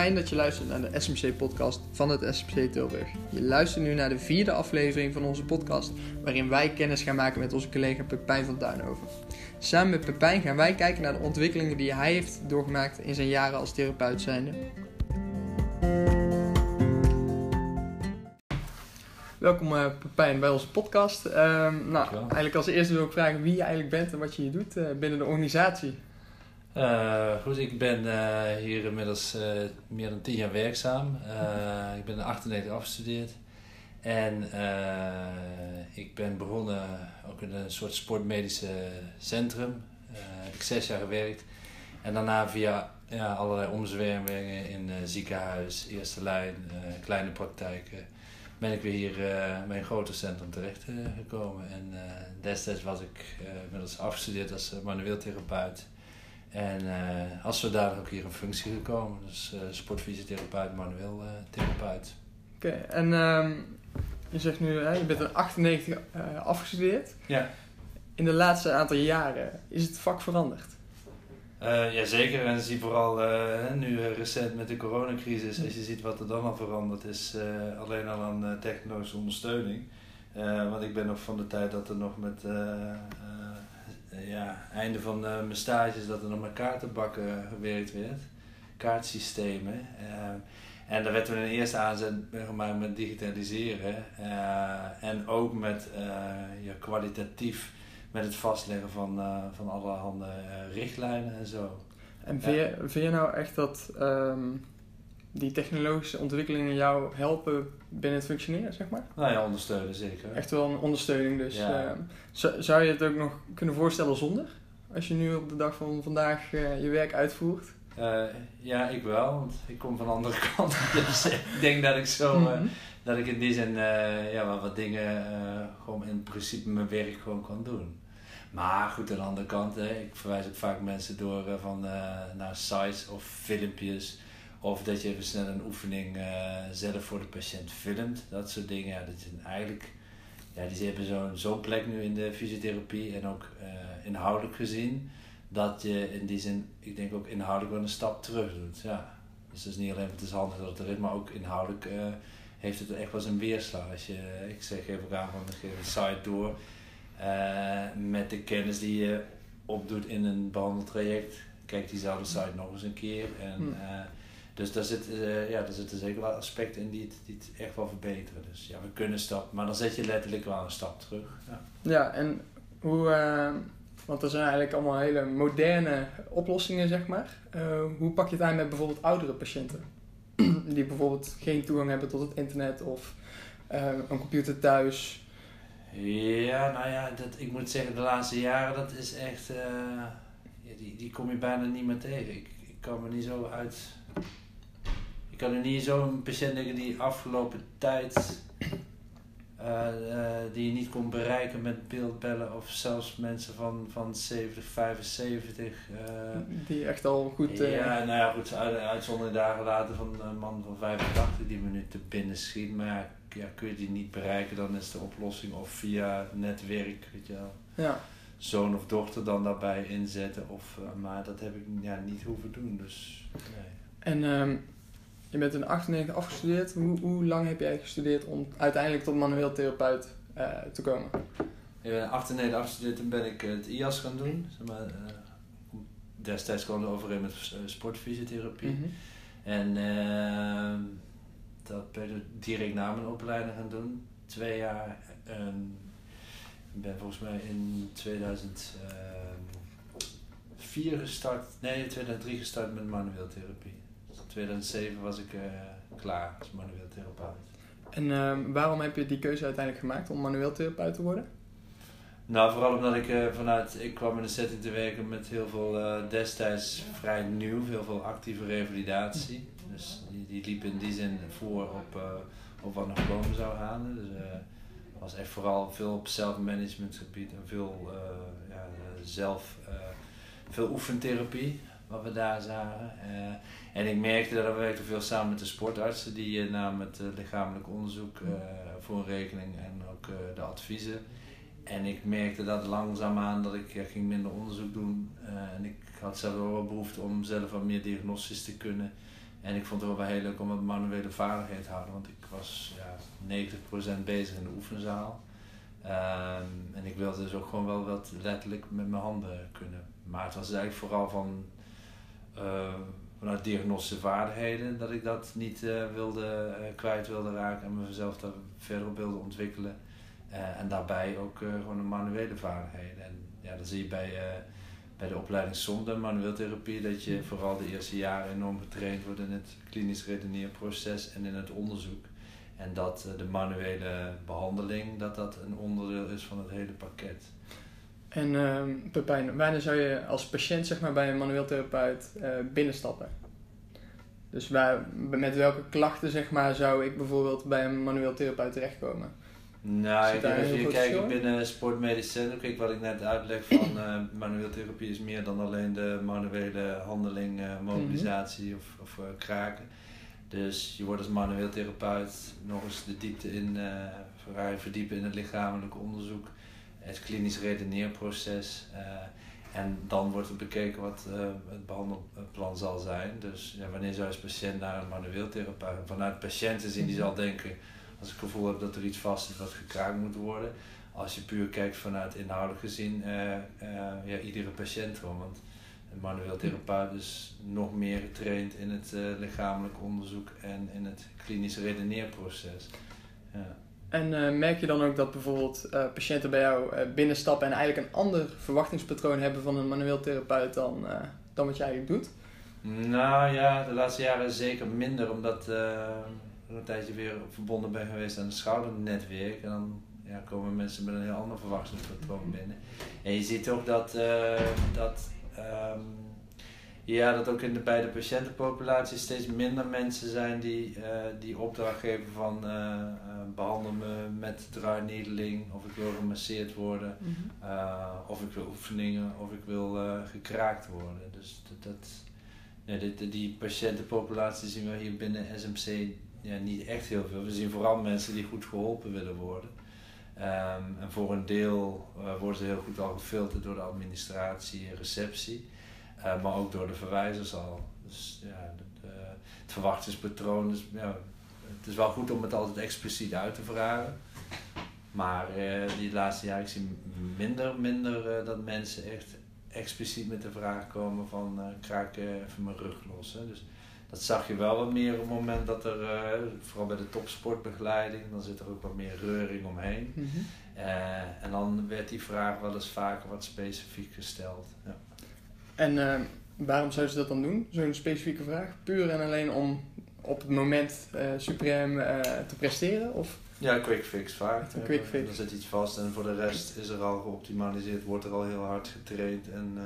Fijn dat je luistert naar de SMC-podcast van het SMC Tilburg. Je luistert nu naar de vierde aflevering van onze podcast, waarin wij kennis gaan maken met onze collega Pepijn van Duinhoven. Samen met Pepijn gaan wij kijken naar de ontwikkelingen die hij heeft doorgemaakt in zijn jaren als therapeut zijnde. Welkom uh, Pepijn bij onze podcast. Uh, nou, eigenlijk als eerste wil ik vragen wie je eigenlijk bent en wat je hier doet uh, binnen de organisatie. Uh, goed, ik ben uh, hier inmiddels uh, meer dan tien jaar werkzaam. ik ben in 98 afgestudeerd. En ik ben begonnen ook in een soort sportmedische centrum. heb ik zes jaar gewerkt. En daarna via ja, allerlei omzwervingen in ziekenhuis, eerste lijn, kleine praktijken, ben ik weer hier bij een groter centrum terecht gekomen. En destijds was ik inmiddels afgestudeerd als manueel therapeut. En uh, als we daar ook hier een functie gekomen, dus uh, sportfysiotherapeut, manueel uh, therapeut. Oké, okay, en um, je zegt nu, hè, je bent in 98 afgestudeerd. Ja. In de laatste aantal jaren, is het vak veranderd? Jazeker, en zie vooral nu recent met de coronacrisis, als je ziet wat er dan al veranderd is, alleen al aan technologische ondersteuning. want ik ben nog van de tijd dat er nog met ja, einde van uh, mijn stages dat er nog met kaartenbakken gewerkt werd. Kaartsystemen. Uh, en daar werd we een eerste aanzet gemaakt met digitaliseren. en ook met ja, kwalitatief met het vastleggen van, van allerhande richtlijnen en zo. En vind, je, vind je nou echt dat um, die technologische ontwikkelingen jou helpen binnen het functioneren, zeg maar? Nou ja, ondersteunen zeker. Echt wel een ondersteuning. Dus ja. uh, zou je het ook nog kunnen voorstellen zonder? Als je nu op de dag van vandaag uh, je werk uitvoert? Uh, ja, ik wel, want ik kom van de andere kant. dus ik denk dat ik zo, mm -hmm. dat ik in die zin ja, wel wat dingen gewoon in principe mijn werk gewoon kan doen. Maar goed, aan de andere kant, hè, ik verwijs ook vaak mensen door van, naar sites of filmpjes of dat je even snel een oefening uh, zelf voor de patiënt filmt. Dat soort dingen. Ja, dat is eigenlijk, ja, die hebben zo'n zo'n plek nu in de fysiotherapie en ook uh, inhoudelijk gezien. Dat je in die zin, ik denk ook inhoudelijk wel een stap terug doet. Ja. Dus het is niet alleen het is handig dat het er is, maar ook inhoudelijk uh, heeft het echt wel zijn weerslag. Als je, ik zeg even aan van een site door met de kennis die je opdoet in een behandeltraject. Kijk diezelfde site nog eens een keer. En, hmm. Dus daar, zit, uh, ja, daar zitten zeker wel aspecten in die het, die het echt wel verbeteren. Dus ja, we kunnen stap, maar dan zet je letterlijk wel een stap terug. Ja, ja en hoe, uh, want er zijn eigenlijk allemaal hele moderne oplossingen, zeg maar. Uh, hoe pak je het aan met bijvoorbeeld oudere patiënten? die bijvoorbeeld geen toegang hebben tot het internet of een computer thuis. Ja, nou ja, dat, ik moet zeggen, de laatste jaren, dat is echt, ja, die, die kom je bijna niet meer tegen. Ik, ik kan me niet zo uit kan er niet zo'n patiënt denken die afgelopen tijd uh, uh, die je niet kon bereiken met beeldbellen of zelfs mensen van, van 70, 75. Uh, die echt al goed. ja, nou ja, goed, uit, uitzondering dagen later van een man van 85 die me nu te binnen schiet. Maar ja, kun je die niet bereiken, dan is de oplossing of via netwerk, weet je wel. Ja. Zoon of dochter dan daarbij inzetten. Of, maar dat heb ik ja, niet hoeven doen. Dus, nee. En um, je bent in 98 afgestudeerd. Hoe, hoe lang heb jij gestudeerd om uiteindelijk tot manueel therapeut uh, te komen? Ik ben in 98 afgestudeerd en ben ik het IAS gaan doen. Zeg maar, uh, destijds kwam er overeen met sportfysiotherapie. Mm -hmm. En uh, dat ben ik direct na mijn opleiding gaan doen. Twee jaar. Ik ben volgens mij in 2004 gestart. Nee, 2003 gestart met manueel therapie. 2007 was ik uh, klaar als manueel therapeut. En uh, waarom heb je die keuze uiteindelijk gemaakt om manueel therapeut te worden? Nou, vooral omdat ik uh, vanuit, ik kwam in een setting te werken met heel veel uh, destijds vrij nieuw, heel veel actieve revalidatie. Dus die, die liep in die zin voor op, op wat nog komen zou gaan. Dus was echt vooral veel op zelfmanagement gebied en veel ja, zelf, veel oefentherapie wat we daar zagen. En ik merkte dat we werkten veel samen met de sportartsen die uh, namen het uh, lichamelijk onderzoek voor rekening en ook de adviezen. En ik merkte dat langzaamaan dat ik ging minder onderzoek doen. en ik had zelf wel behoefte om zelf wat meer diagnostisch te kunnen. En ik vond het wel heel leuk om wat manuele vaardigheid te houden, want ik was ja, 90% bezig in de oefenzaal. Ehm, en ik wilde dus ook gewoon wel wat letterlijk met mijn handen kunnen. Maar het was eigenlijk vooral van uh, vanuit diagnostische vaardigheden dat ik dat niet uh, wilde, uh, kwijt wilde raken en mezelf daar verder op wilde ontwikkelen. en daarbij ook gewoon de manuele vaardigheden. En ja, dan zie je bij, bij de opleiding Zonde, manueel therapie, dat je vooral de eerste jaren enorm getraind wordt in het klinisch redeneerproces en in het onderzoek. En dat de manuele behandeling, dat dat een onderdeel is van het hele pakket. En uh, Pepijn, wanneer zou je als patiënt zeg maar, bij een manueel therapeut uh, binnenstappen? Dus waar, met welke klachten zeg maar, zou ik bijvoorbeeld bij een manueel therapeut terechtkomen? Nou, ik denk als je kijkt binnen sportmedisch centrum, kijk wat ik net uitleg van uh, manueel therapie is meer dan alleen de manuele handeling, uh, mobilisatie mm -hmm. of, of kraken. Dus je wordt als manueel therapeut nog eens de diepte in, verdiepen in het lichamelijk onderzoek het klinisch redeneerproces. Uh, en dan wordt er bekeken wat uh, het behandelplan zal zijn. Dus ja, wanneer zou je als patiënt naar een manueel therapeut? Vanuit patiënten zien die zal denken, als ik het gevoel heb dat er iets vast is wat gekraakt moet worden. Als je puur kijkt vanuit inhoudelijk gezien, uh, ja, iedere patiënt gewoon. Want een manueel therapeut is nog meer getraind in het lichamelijk onderzoek en in het klinisch redeneerproces. Ja. En uh, merk je dan ook dat bijvoorbeeld uh, patiënten bij jou uh, binnenstappen en eigenlijk een ander verwachtingspatroon hebben van een manueel therapeut dan, dan wat je eigenlijk doet? Nou ja, de laatste jaren zeker minder, omdat ik een tijdje weer verbonden ben geweest aan het schoudernetwerk. En dan ja, komen mensen met een heel ander verwachtingspatroon binnen. En je ziet ook dat, dat ja, dat ook in de, bij de patiëntenpopulatie steeds minder mensen zijn die, uh, die opdracht geven van uh, uh, behandel me met dry needling of ik wil gemasseerd worden mm -hmm. of ik wil oefeningen of ik wil gekraakt worden. Dus dat, dat ja, die, die patiëntenpopulatie zien we hier binnen SMC ja, niet echt heel veel. We zien vooral mensen die goed geholpen willen worden. Um, en voor een deel worden ze heel goed al gefilterd door de administratie en receptie. Uh, maar ook door de verwijzers al. Dus ja, de, de, het verwachtingspatroon is, ja, het is wel goed om het altijd expliciet uit te vragen. Maar uh, die laatste jaren, ik zie minder, minder uh, dat mensen echt expliciet met de vraag komen van uh, kraak even mijn rug los. Hè. Dus dat zag je wel wat meer op het moment dat er, vooral bij de topsportbegeleiding, dan zit er ook wat meer reuring omheen. Mm -hmm. en dan werd die vraag wel eens vaker wat specifiek gesteld. Ja. En uh, waarom zouden ze dat dan doen? Zo'n specifieke vraag? Puur en alleen om op het moment uh, suprem uh, te presteren? Of? Ja, quick fix vaak. Een quick fix. Er zit iets vast en voor de rest is er al geoptimaliseerd, wordt er al heel hard getraind. En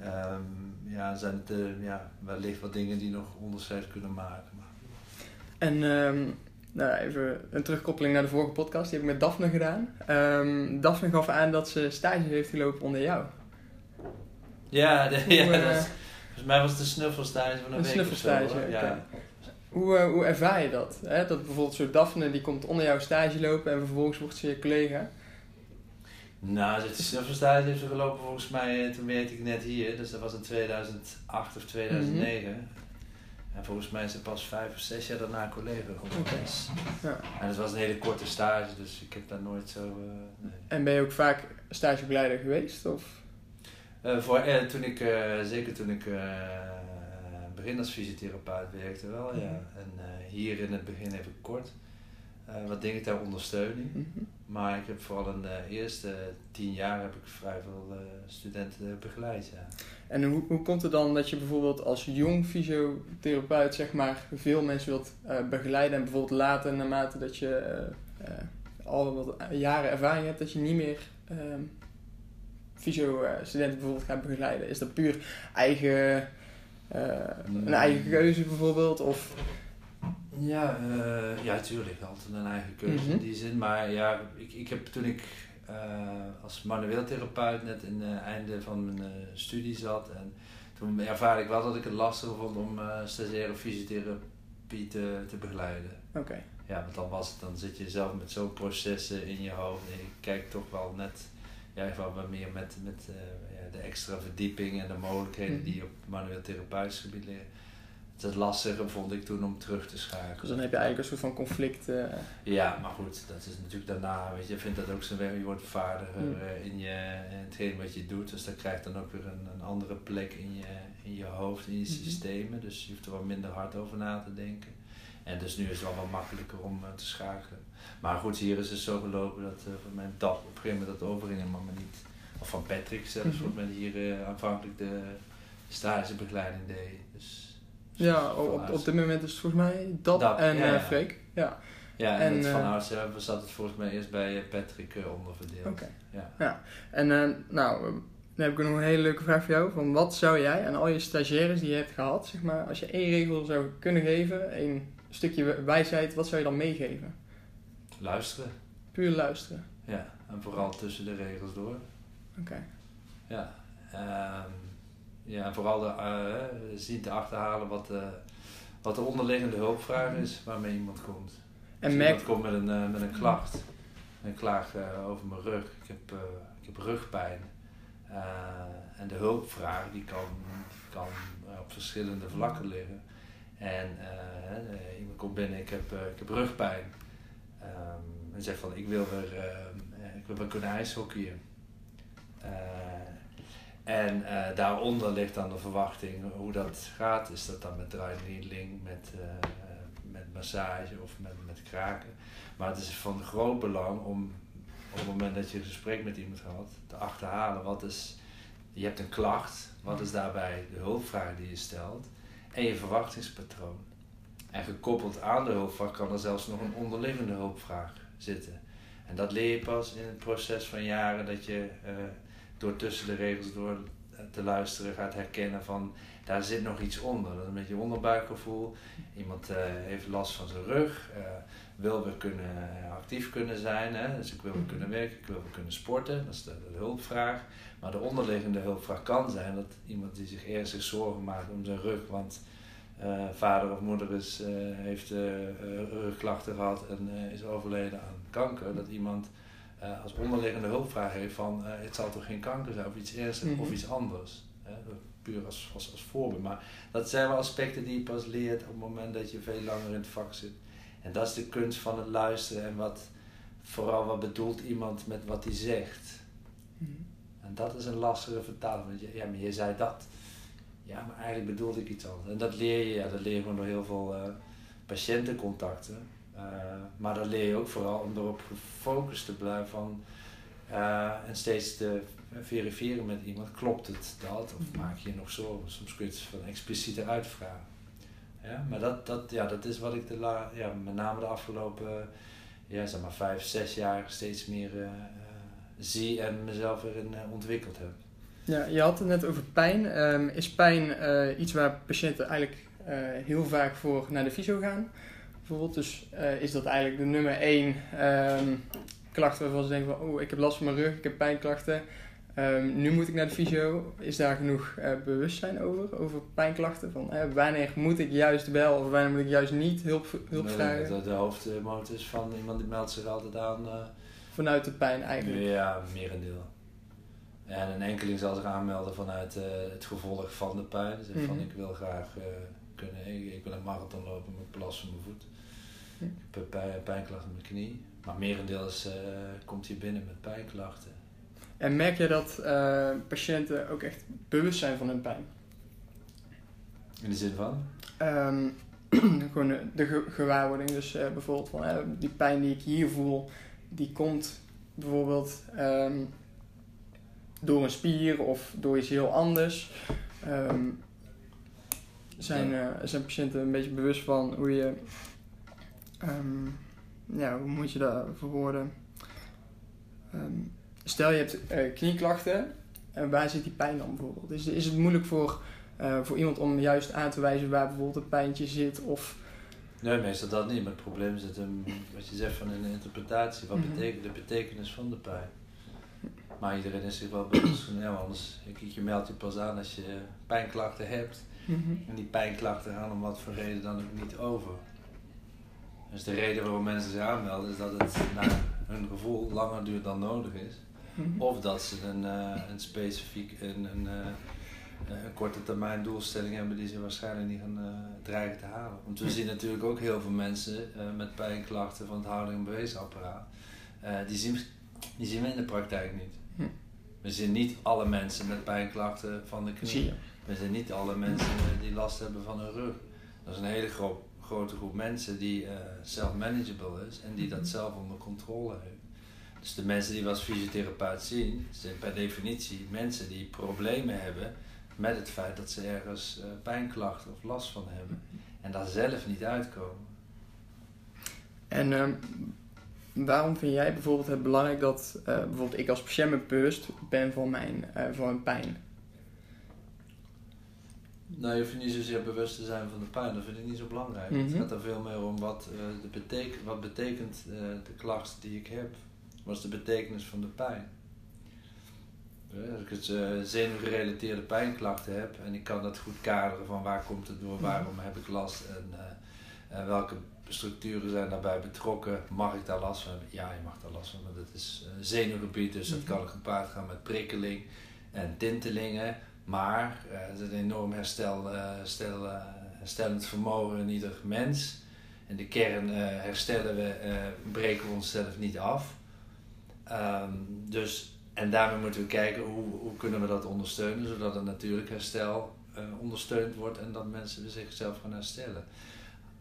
um, ja, zijn het ja, wellicht wat dingen die nog onderscheid kunnen maken. En um, nou, even een terugkoppeling naar de vorige podcast, die heb ik met Daphne gedaan. Um, Daphne gaf aan dat ze stage heeft gelopen onder jou. Ja, de, hoe, ja uh, dat volgens mij was het de snuffelstage van een, een week snuffelstage, of zo, ja. Hoe, uh, hoe ervaar je dat? Hè? Dat bijvoorbeeld zo'n Daphne die komt onder jouw stage lopen en vervolgens wordt ze je collega. Nou, de snuffelstage heeft ze gelopen volgens mij, toen werkte ik net hier, dus dat was in 2008 of 2009. Mm -hmm. En volgens mij is ze pas vijf of zes jaar daarna collega geworden. Okay. Ja. En het was een hele korte stage, dus ik heb daar nooit zo... Uh, nee. En ben je ook vaak stagebegeleider geweest? Of? Uh, voor, uh, toen ik, uh, zeker toen ik begin als fysiotherapeut werkte wel, ja. En hier in het begin even kort wat dingen ter ondersteuning. Mm -hmm. Maar ik heb vooral in de eerste tien jaar heb ik vrij veel studenten begeleid, ja. En hoe, hoe komt het dan dat je bijvoorbeeld als jong fysiotherapeut zeg maar veel mensen wilt begeleiden en bijvoorbeeld later naarmate dat je al wat jaren ervaring hebt, dat je niet meer ehm, fysio-studenten bijvoorbeeld gaat begeleiden? Is dat puur eigen, uh, een eigen keuze bijvoorbeeld? Of... Ja, uh, ja, tuurlijk. Altijd een eigen keuze mm -hmm. in die zin. Maar ja, ik, ik heb toen ik uh, als manueel therapeut net in het einde van mijn studie zat. En toen ervaarde ik wel dat ik het lastig vond om uh, stagiaire fysiotherapie te, te begeleiden. Oké. Ja, want dan, was het, dan zit je zelf met zo'n processen in je hoofd en je kijkt toch wel net ja, wat meer met, met uh, ja, de extra verdieping en de mogelijkheden mm. die je op manueel therapeutisch gebied leren. het is lastiger vond ik toen om terug te schakelen. Dus dan heb je eigenlijk een soort van conflict. Uh... Ja, maar goed, dat is natuurlijk daarna, weet je, je vindt dat ook zijn werk, je wordt vaardiger mm. in, je, in hetgeen wat je doet. Dus dat krijgt dan ook weer een, een andere plek in je, in je hoofd, in je mm-hmm. systemen. Dus je hoeft er wat minder hard over na te denken. En dus nu is het wel wat makkelijker om uh, te schakelen. Maar goed, hier is het zo gelopen dat uh, van mijn tap op een gegeven moment dat overging, maar niet. Of van Patrick zelfs, mm -hmm. hier aanvankelijk de stagebegeleiding deed. Dus ja, op, op dit moment is het volgens mij dat, en ja, Freek. Ja, ja en, en van uh, oudsher zat het volgens mij eerst bij Patrick onderverdeeld. Oké. Ja. ja. En nou, dan heb ik nog een hele leuke vraag voor jou. Van wat zou jij aan al je stagiaires die je hebt gehad, zeg maar, als je één regel zou kunnen geven, één stukje wijsheid, wat zou je dan meegeven? Luisteren. Puur luisteren. Ja, en vooral tussen de regels door. Oké. Ja. Um, ja, vooral de, uh, zien te achterhalen wat, uh, wat de onderliggende hulpvraag is waarmee iemand komt. En dus iemand komt met een, uh, met een klacht. Een klaag over mijn rug. Ik heb, ik heb rugpijn. en de hulpvraag die kan, kan op verschillende vlakken liggen. En iemand komt binnen, ik heb, ik heb rugpijn. Um, en zegt van ik wil weer, ik wil weer kunnen ijshockeyen. En daaronder ligt dan de verwachting hoe dat gaat. Is dat dan met dry needling, met, met massage of met, met kraken. Maar het is van groot belang om op het moment dat je een gesprek met iemand gehad, te achterhalen wat is. Je hebt een klacht, wat is daarbij de hulpvraag die je stelt en je verwachtingspatroon. En gekoppeld aan de hulpvraag kan er zelfs nog een onderliggende hulpvraag zitten. En dat leer je pas in het proces van jaren dat je uh, door tussen de regels door eh, te luisteren gaat herkennen van daar zit nog iets onder. Dat is een beetje onderbuikgevoel. Iemand uh, heeft last van zijn rug, uh, wil weer kunnen, actief kunnen zijn. Hè? Dus ik wil weer mhm. kunnen werken, ik wil weer kunnen sporten. Dat is de, de, hulpvraag. Maar de onderliggende hulpvraag kan zijn dat iemand die zich ernstig zorgen maakt om zijn rug, want uh, vader of moeder is, heeft rugklachten gehad en is overleden aan kanker. Dat iemand als onderliggende hulpvraag heeft van het zal toch geen kanker zijn of iets ernstigs of mhm. iets anders. Hè? Puur als, als, als voorbeeld. Maar dat zijn wel aspecten die je pas leert op het moment dat je veel langer in het vak zit. En dat is de kunst van het luisteren en wat, vooral wat bedoelt iemand met wat hij zegt. Mhm. En dat is een lastige vertaling. Want je, ja, maar je zei dat. Ja, maar eigenlijk bedoelde ik iets anders. En dat leer je, ja, dat leer je gewoon door heel veel uh, patiëntencontacten. Uh, maar dan leer je ook vooral om erop gefocust te blijven van, uh, en steeds te verifiëren met iemand, klopt het dat of mhm. maak je je nog zorgen? Soms kun je het van expliciete uitvragen. Ja, maar dat, dat, ja, dat is wat ik de la, ja, met name de afgelopen ja, zeg maar vijf, zes jaar steeds meer uh, zie en mezelf erin ontwikkeld heb. Ja, je had het net over pijn. Um, is pijn iets waar patiënten eigenlijk heel vaak voor naar de fysio gaan? bijvoorbeeld. Dus is dat eigenlijk de nummer één um, klacht waarvan ze denken van, oh, ik heb last van mijn rug, ik heb pijnklachten. Um, nu moet ik naar de fysio. Is daar genoeg uh, bewustzijn over, over pijnklachten? Van, uh, wanneer moet ik juist wel of wanneer moet ik juist niet hulp, hulp nee, vragen? De, de hoofdmoot van iemand die meldt zich altijd aan. vanuit de pijn eigenlijk? Ja, merendeel. En een enkeling zal zich aanmelden vanuit het gevolg van de pijn. Dus van mhm. ik wil graag kunnen, ik, ik, wil een marathon lopen met plas van mijn voet. Ik heb pijnklachten in mijn knie. Maar merendeels uh, komt hij binnen met pijnklachten. En merk je dat uh, patiënten ook echt bewust zijn van hun pijn? In de zin van? Um, gewoon de gewaarwording. Dus uh, bijvoorbeeld van die pijn die ik hier voel, die komt bijvoorbeeld um, door een spier of door iets heel anders. Um, zijn, zijn patiënten een beetje bewust van hoe je ja, hoe moet je dat verwoorden? Stel je hebt uh, knieklachten, en waar zit die pijn dan bijvoorbeeld? Is, is het moeilijk voor, uh, voor iemand om juist aan te wijzen waar bijvoorbeeld een pijntje zit? Of... Nee, meestal dat niet. Maar het probleem zit hem, wat je zegt van een interpretatie. Wat mm -hmm. betekent de betekenis van de pijn? Maar iedereen is zich wel bewust van, ja, anders je, je meldt je pas aan als je pijnklachten hebt. Mm -hmm. En die pijnklachten gaan om wat voor reden dan ook niet over. Dus de reden waarom mensen zich aanmelden is dat het naar hun gevoel langer duurt dan nodig is. Mhm. Of dat ze een, uh, een specifiek een, een, uh, een korte termijn doelstellingen hebben die ze waarschijnlijk niet gaan dreigen te halen. Want we zien natuurlijk ook heel veel mensen met pijnklachten van het houding- en beweesapparaat. die, zien, die zien we in de praktijk niet. Hm. We zien niet alle mensen met pijnklachten van de knie. We zien niet alle mensen die last hebben van hun rug. Dat is een hele grote groep mensen die uh, self-manageable is en die dat mhm. zelf onder controle heeft. Dus de mensen die we als fysiotherapeut zien, zijn per definitie mensen die problemen hebben met het feit dat ze ergens uh, pijnklachten of last van hebben en daar zelf niet uitkomen. En ehm, waarom vind jij bijvoorbeeld het belangrijk dat uh, bijvoorbeeld ik als patiënt bewust ben van mijn, van mijn pijn? Nou, je hoeft niet zozeer bewust te zijn van de pijn, dat vind ik niet zo belangrijk. Het mhm. gaat er veel meer om wat, de betek wat betekent de klacht die ik heb. Wat is de betekenis van de pijn? als ik het uh, zenuwgerelateerde pijnklachten heb en ik kan dat goed kaderen van waar komt het door, mhm. waarom heb ik last en welke structuren zijn daarbij betrokken, mag ik daar last van hebben? Ja, je mag daar last van, want het is zenuwgebied, dus dat mhm. kan gepaard gaan met prikkeling en tintelingen. Maar uh, er is een enorm herstel, herstel, herstellend vermogen in ieder mens. En de kern herstellen we, breken we onszelf niet af. Um, dus, en daarmee moeten we kijken hoe, hoe kunnen we dat ondersteunen, zodat het natuurlijk herstel ondersteund wordt en dat mensen zichzelf gaan herstellen.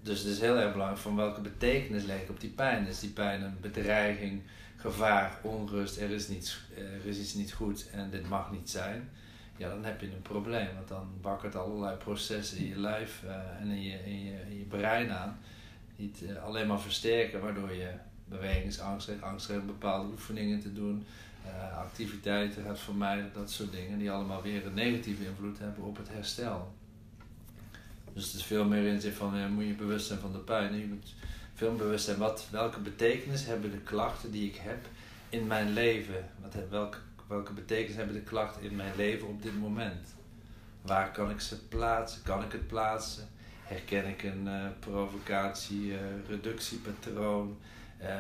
Dus het is heel erg belangrijk van welke betekenis leg ik op die pijn. Is die pijn een bedreiging, gevaar, onrust, er is, niets, er is iets niet goed en dit mag niet zijn ja, dan heb je een probleem. Want dan wakkert allerlei processen in je lijf uh, en in je, in, je, in je brein aan. Die het uh, alleen maar versterken, waardoor je bewegingsangst angst om bepaalde oefeningen te doen, uh, activiteiten gaat vermijden, dat soort dingen, die allemaal weer een negatieve invloed hebben op het herstel. Dus het is veel meer in zich van, moet je bewust zijn van de pijn. Je moet veel bewust zijn, wat, welke betekenis hebben de klachten die ik heb in mijn leven? Wat, welke welke betekenis hebben de klachten in mijn leven op dit moment? Waar kan ik ze plaatsen? Kan ik het plaatsen? Herken ik een uh, provocatie, uh, reductiepatroon? Uh,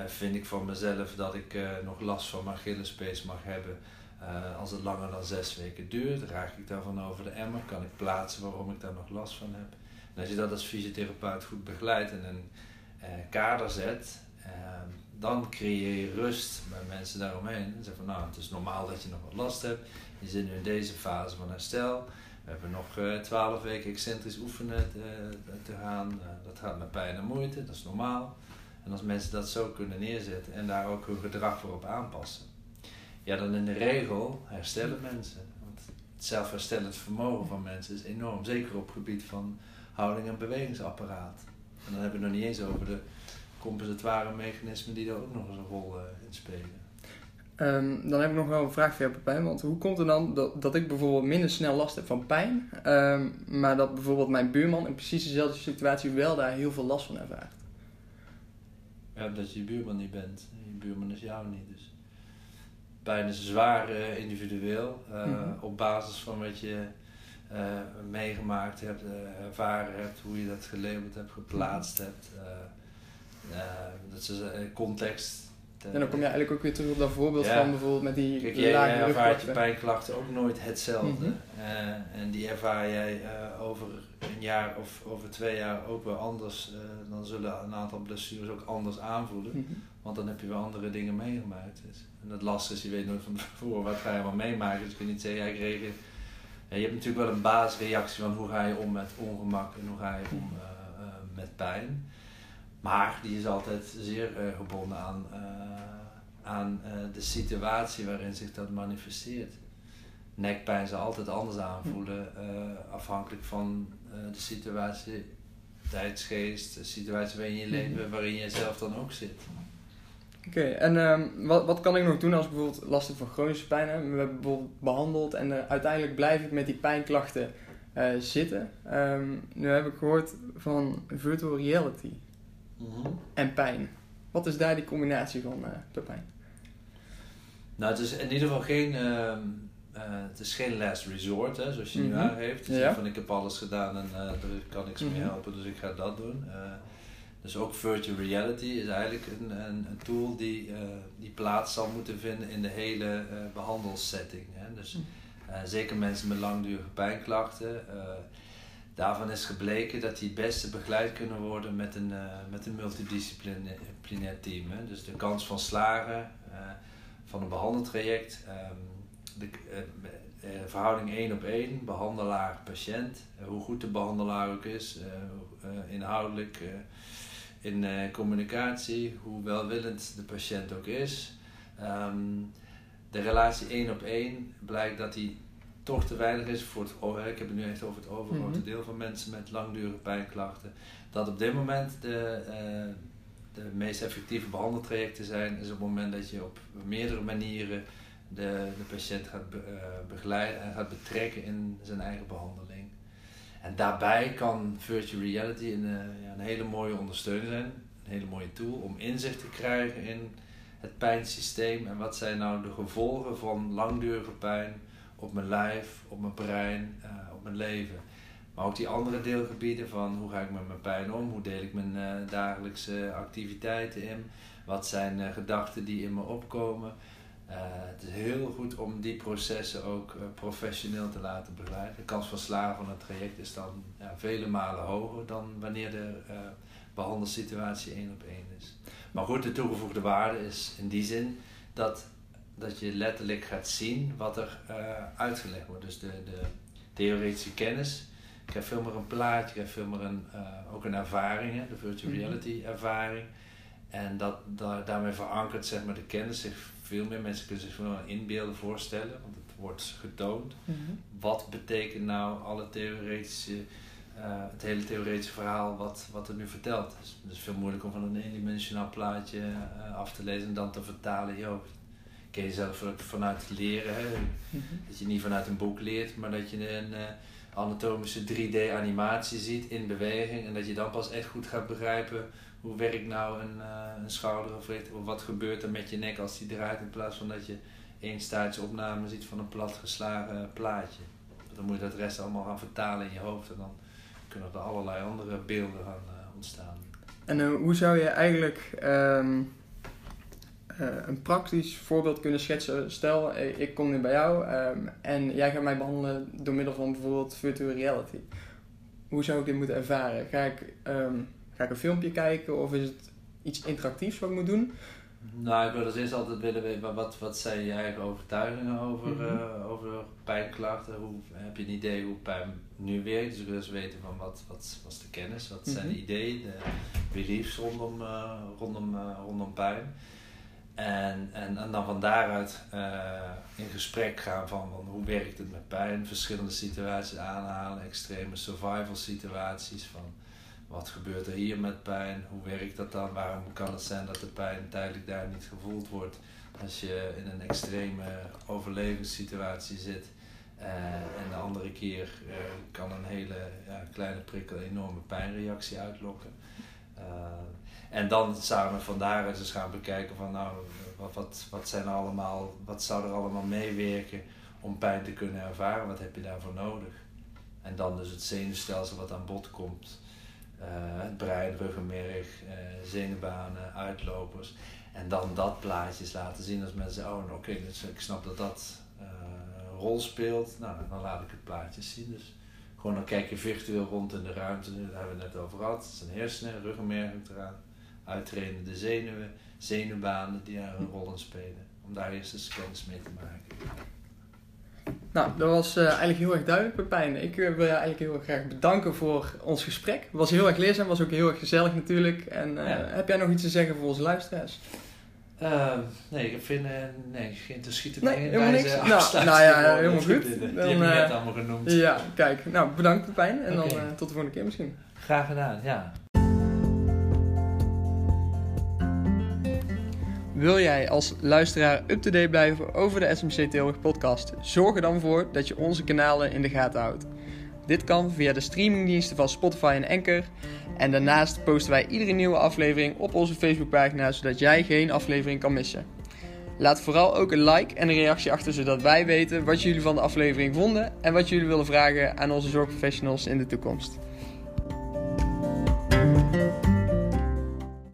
vind ik van mezelf dat ik nog last van mijn Achillespees mag hebben als het langer dan zes weken duurt? Raak ik daarvan over de emmer? Kan ik plaatsen waarom ik daar nog last van heb? En als je dat als fysiotherapeut goed begeleidt en een kader zet, ehm, dan creëer je rust bij mensen daaromheen. En zeg van nou, het is normaal dat je nog wat last hebt. Je zit nu in deze fase van herstel. We hebben nog eh, twaalf weken excentrisch oefenen te, eh, te gaan. Dat gaat met pijn en moeite, dat is normaal. En als mensen dat zo kunnen neerzetten en daar ook hun gedrag voor op aanpassen, ja, dan in de regel herstellen mensen. Want het zelfherstellend vermogen van mensen is enorm, zeker op het gebied van houding en bewegingsapparaat. En dan hebben we nog niet eens over de compensatoire mechanismen die daar ook nog eens een rol uh, in spelen. Um, dan heb ik nog wel een vraag voor jou, Pepijn. Want hoe komt het dan dat, ik bijvoorbeeld minder snel last heb van pijn, um, maar dat bijvoorbeeld mijn buurman in precies dezelfde situatie wel daar heel veel last van ervaart? Ja, dat je je buurman niet bent. Je buurman is jou niet. Dus pijn is zwaar uh, individueel. Uh, mm -hmm. Op basis van wat je meegemaakt hebt, ervaren hebt, hoe je dat gelabeld hebt, geplaatst hebt dat is een eh, context. En dan kom je eigenlijk ook weer terug op dat voorbeeld van bijvoorbeeld met die Kijk, jij, jij ervaart je pijnklachten ook nooit hetzelfde. Mm en die ervaar jij uh, over een jaar of over twee jaar ook wel anders. Uh, dan zullen een aantal blessures ook anders aanvoelen. Mhm. Want dan heb je wel andere dingen meegemaakt. Dus. En het lastige is, je weet nooit van tevoren wat ga je wel meemaken. Dus je kunt niet zeggen, ja, ik reageer. Ja, je hebt natuurlijk wel een basisreactie van hoe ga je om met ongemak en hoe ga je om met pijn. Maar die is altijd zeer uh, gebonden aan, uh, aan uh, de situatie waarin zich dat manifesteert. Nekpijn zal altijd anders aanvoelen, afhankelijk van de situatie, tijdsgeest, de situatie waarin je leeft, mhm. waarin je zelf dan ook zit. Oké, en um, wat, wat kan ik nog doen als ik bijvoorbeeld last heb van chronische pijn? We hebben bijvoorbeeld behandeld en uiteindelijk blijf ik met die pijnklachten zitten. Um, nu heb ik gehoord van virtual reality. Mhm. en pijn. Wat is daar die combinatie van, uh, Pepijn? Nou, het is in ieder geval geen, uh, uh, het is geen last resort, hè, zoals je nu -hmm. aangeeft. Dus ja. van ik heb alles gedaan en er kan niks meer mhm. helpen, dus ik ga dat doen. dus ook virtual reality is eigenlijk een, een, een tool die, die plaats zal moeten vinden in de hele behandelssetting. Hè. Dus mhm. zeker mensen met langdurige pijnklachten. Daarvan is gebleken dat die het beste begeleid kunnen worden met een, met een multidisciplinair team. Dus de kans van slagen van een behandeltraject, um, de, verhouding 1 op 1, behandelaar-patiënt. hoe goed de behandelaar ook is, inhoudelijk in communicatie, hoe welwillend de patiënt ook is. Ehm, de relatie één op één blijkt dat die toch te weinig is voor het, ik heb het nu echt over het overgrote mhm. deel van mensen met langdurige pijnklachten. Dat op dit moment de, uh, de meest effectieve behandeltrajecten zijn, is op het moment dat je op meerdere manieren de, de patiënt gaat be, uh, begeleiden en gaat betrekken in zijn eigen behandeling. En daarbij kan virtual reality een, eh, een hele mooie ondersteuning zijn, een hele mooie tool om inzicht te krijgen in het pijnsysteem en wat zijn nou de gevolgen van langdurige pijn op mijn lijf, op mijn brein, uh, op mijn leven. Maar ook die andere deelgebieden van hoe ga ik met mijn pijn om, hoe deel ik mijn uh, dagelijkse activiteiten in, wat zijn uh, gedachten die in me opkomen. Het is heel goed om die processen ook professioneel te laten begeleiden. De kans van slagen van het traject is dan vele malen hoger dan wanneer de behandelsituatie één op één is. Maar goed, de toegevoegde waarde is in die zin dat, dat je letterlijk gaat zien wat er uitgelegd wordt. Dus de, de theoretische kennis krijgt veel meer een plaatje, krijgt veel meer een, ook een ervaring, hè, de virtual mhm. reality ervaring. En dat, dat, daarmee verankert zeg maar, de kennis zich veel meer mensen kunnen zich wel inbeelden voorstellen, want het wordt getoond. Mhm. Wat betekent nou alle theoretische, uh, het hele theoretische verhaal wat, wat er nu vertelt? Dus het is veel moeilijker om van een eendimensionaal plaatje uh, af te lezen en dan te vertalen in je hoofd. Ken je zelf vanuit het leren, hè? Mhm. dat je niet vanuit een boek leert, maar dat je een uh, anatomische 3D-animatie ziet in beweging en dat je dan pas echt goed gaat begrijpen hoe werkt nou een, uh, een schouder of, wat gebeurt er met je nek als die draait in plaats van dat je één staartje opname ziet van een platgeslagen plaatje. Dan moet je dat rest allemaal gaan vertalen in je hoofd en dan kunnen er allerlei andere beelden gaan uh, ontstaan. En hoe zou je eigenlijk um, een praktisch voorbeeld kunnen schetsen? Stel, ik kom nu bij jou um, en jij gaat mij behandelen door middel van bijvoorbeeld virtual reality. Hoe zou ik dit moeten ervaren? Ga ik um, Ga ik een filmpje kijken of is het iets interactiefs wat ik moet doen? Nou, ik wil als eerst altijd willen weten, wat, wat zijn je eigen overtuigingen over, mm -hmm. over pijnklachten? Hoe, heb je een idee hoe pijn nu werkt? Dus ik wil eens weten van wat, wat was de kennis, wat zijn de mhm. ideeën, de beliefs rondom, uh, rondom, uh, rondom pijn? En, en, en dan van daaruit in gesprek gaan van, van hoe werkt het met pijn, verschillende situaties aanhalen, extreme survival situaties van wat gebeurt er hier met pijn? Hoe werkt dat dan? Waarom kan het zijn dat de pijn tijdelijk daar niet gevoeld wordt als je in een extreme overlevingssituatie zit? Uh, en de andere keer uh, kan een hele kleine prikkel enorme pijnreactie uitlokken. Uh, en dan samen van daaruit eens gaan bekijken van nou, wat, wat, wat, zijn allemaal, wat zou er allemaal meewerken om pijn te kunnen ervaren? Wat heb je daarvoor nodig? En dan dus het zenuwstelsel wat aan bod komt uh, het brein, ruggenmerg, uh, zenuwbanen, uitlopers. En dan dat plaatjes laten zien als mensen, oh oké, dus ik snap dat dat rol speelt. Nou, dan laat ik het plaatje zien. Dus gewoon dan kijk je virtueel rond in de ruimte, daar hebben we het net over gehad. Het zijn hersenen, ruggenmerg eraan, uittrainen de zenuwen, zenuwbanen die daar een rol in spelen. Om daar eerst eens kennis mee te maken. Nou, dat was uh, eigenlijk heel erg duidelijk, Pepijn. Ik uh, wil je eigenlijk heel erg graag bedanken voor ons gesprek. Het was heel erg leerzaam, was ook heel erg gezellig natuurlijk. En uh, ja. heb jij nog iets te zeggen voor onze luisteraars? Ehm, nee, ik vind nee, geen te schieten nee, helemaal niks. Nou, nou ja, helemaal goed. Die dan, heb je net allemaal genoemd. Ja, kijk. Nou, bedankt Pepijn. En okay. dan tot de volgende keer misschien. Graag gedaan, ja. Wil jij als luisteraar up-to-date blijven over de SMC Tilburg podcast? Zorg er dan voor dat je onze kanalen in de gaten houdt. Dit kan via de streamingdiensten van Spotify en Anchor. En daarnaast posten wij iedere nieuwe aflevering op onze Facebookpagina, zodat jij geen aflevering kan missen. Laat vooral ook een like en een reactie achter, zodat wij weten wat jullie van de aflevering vonden en wat jullie willen vragen aan onze zorgprofessionals in de toekomst.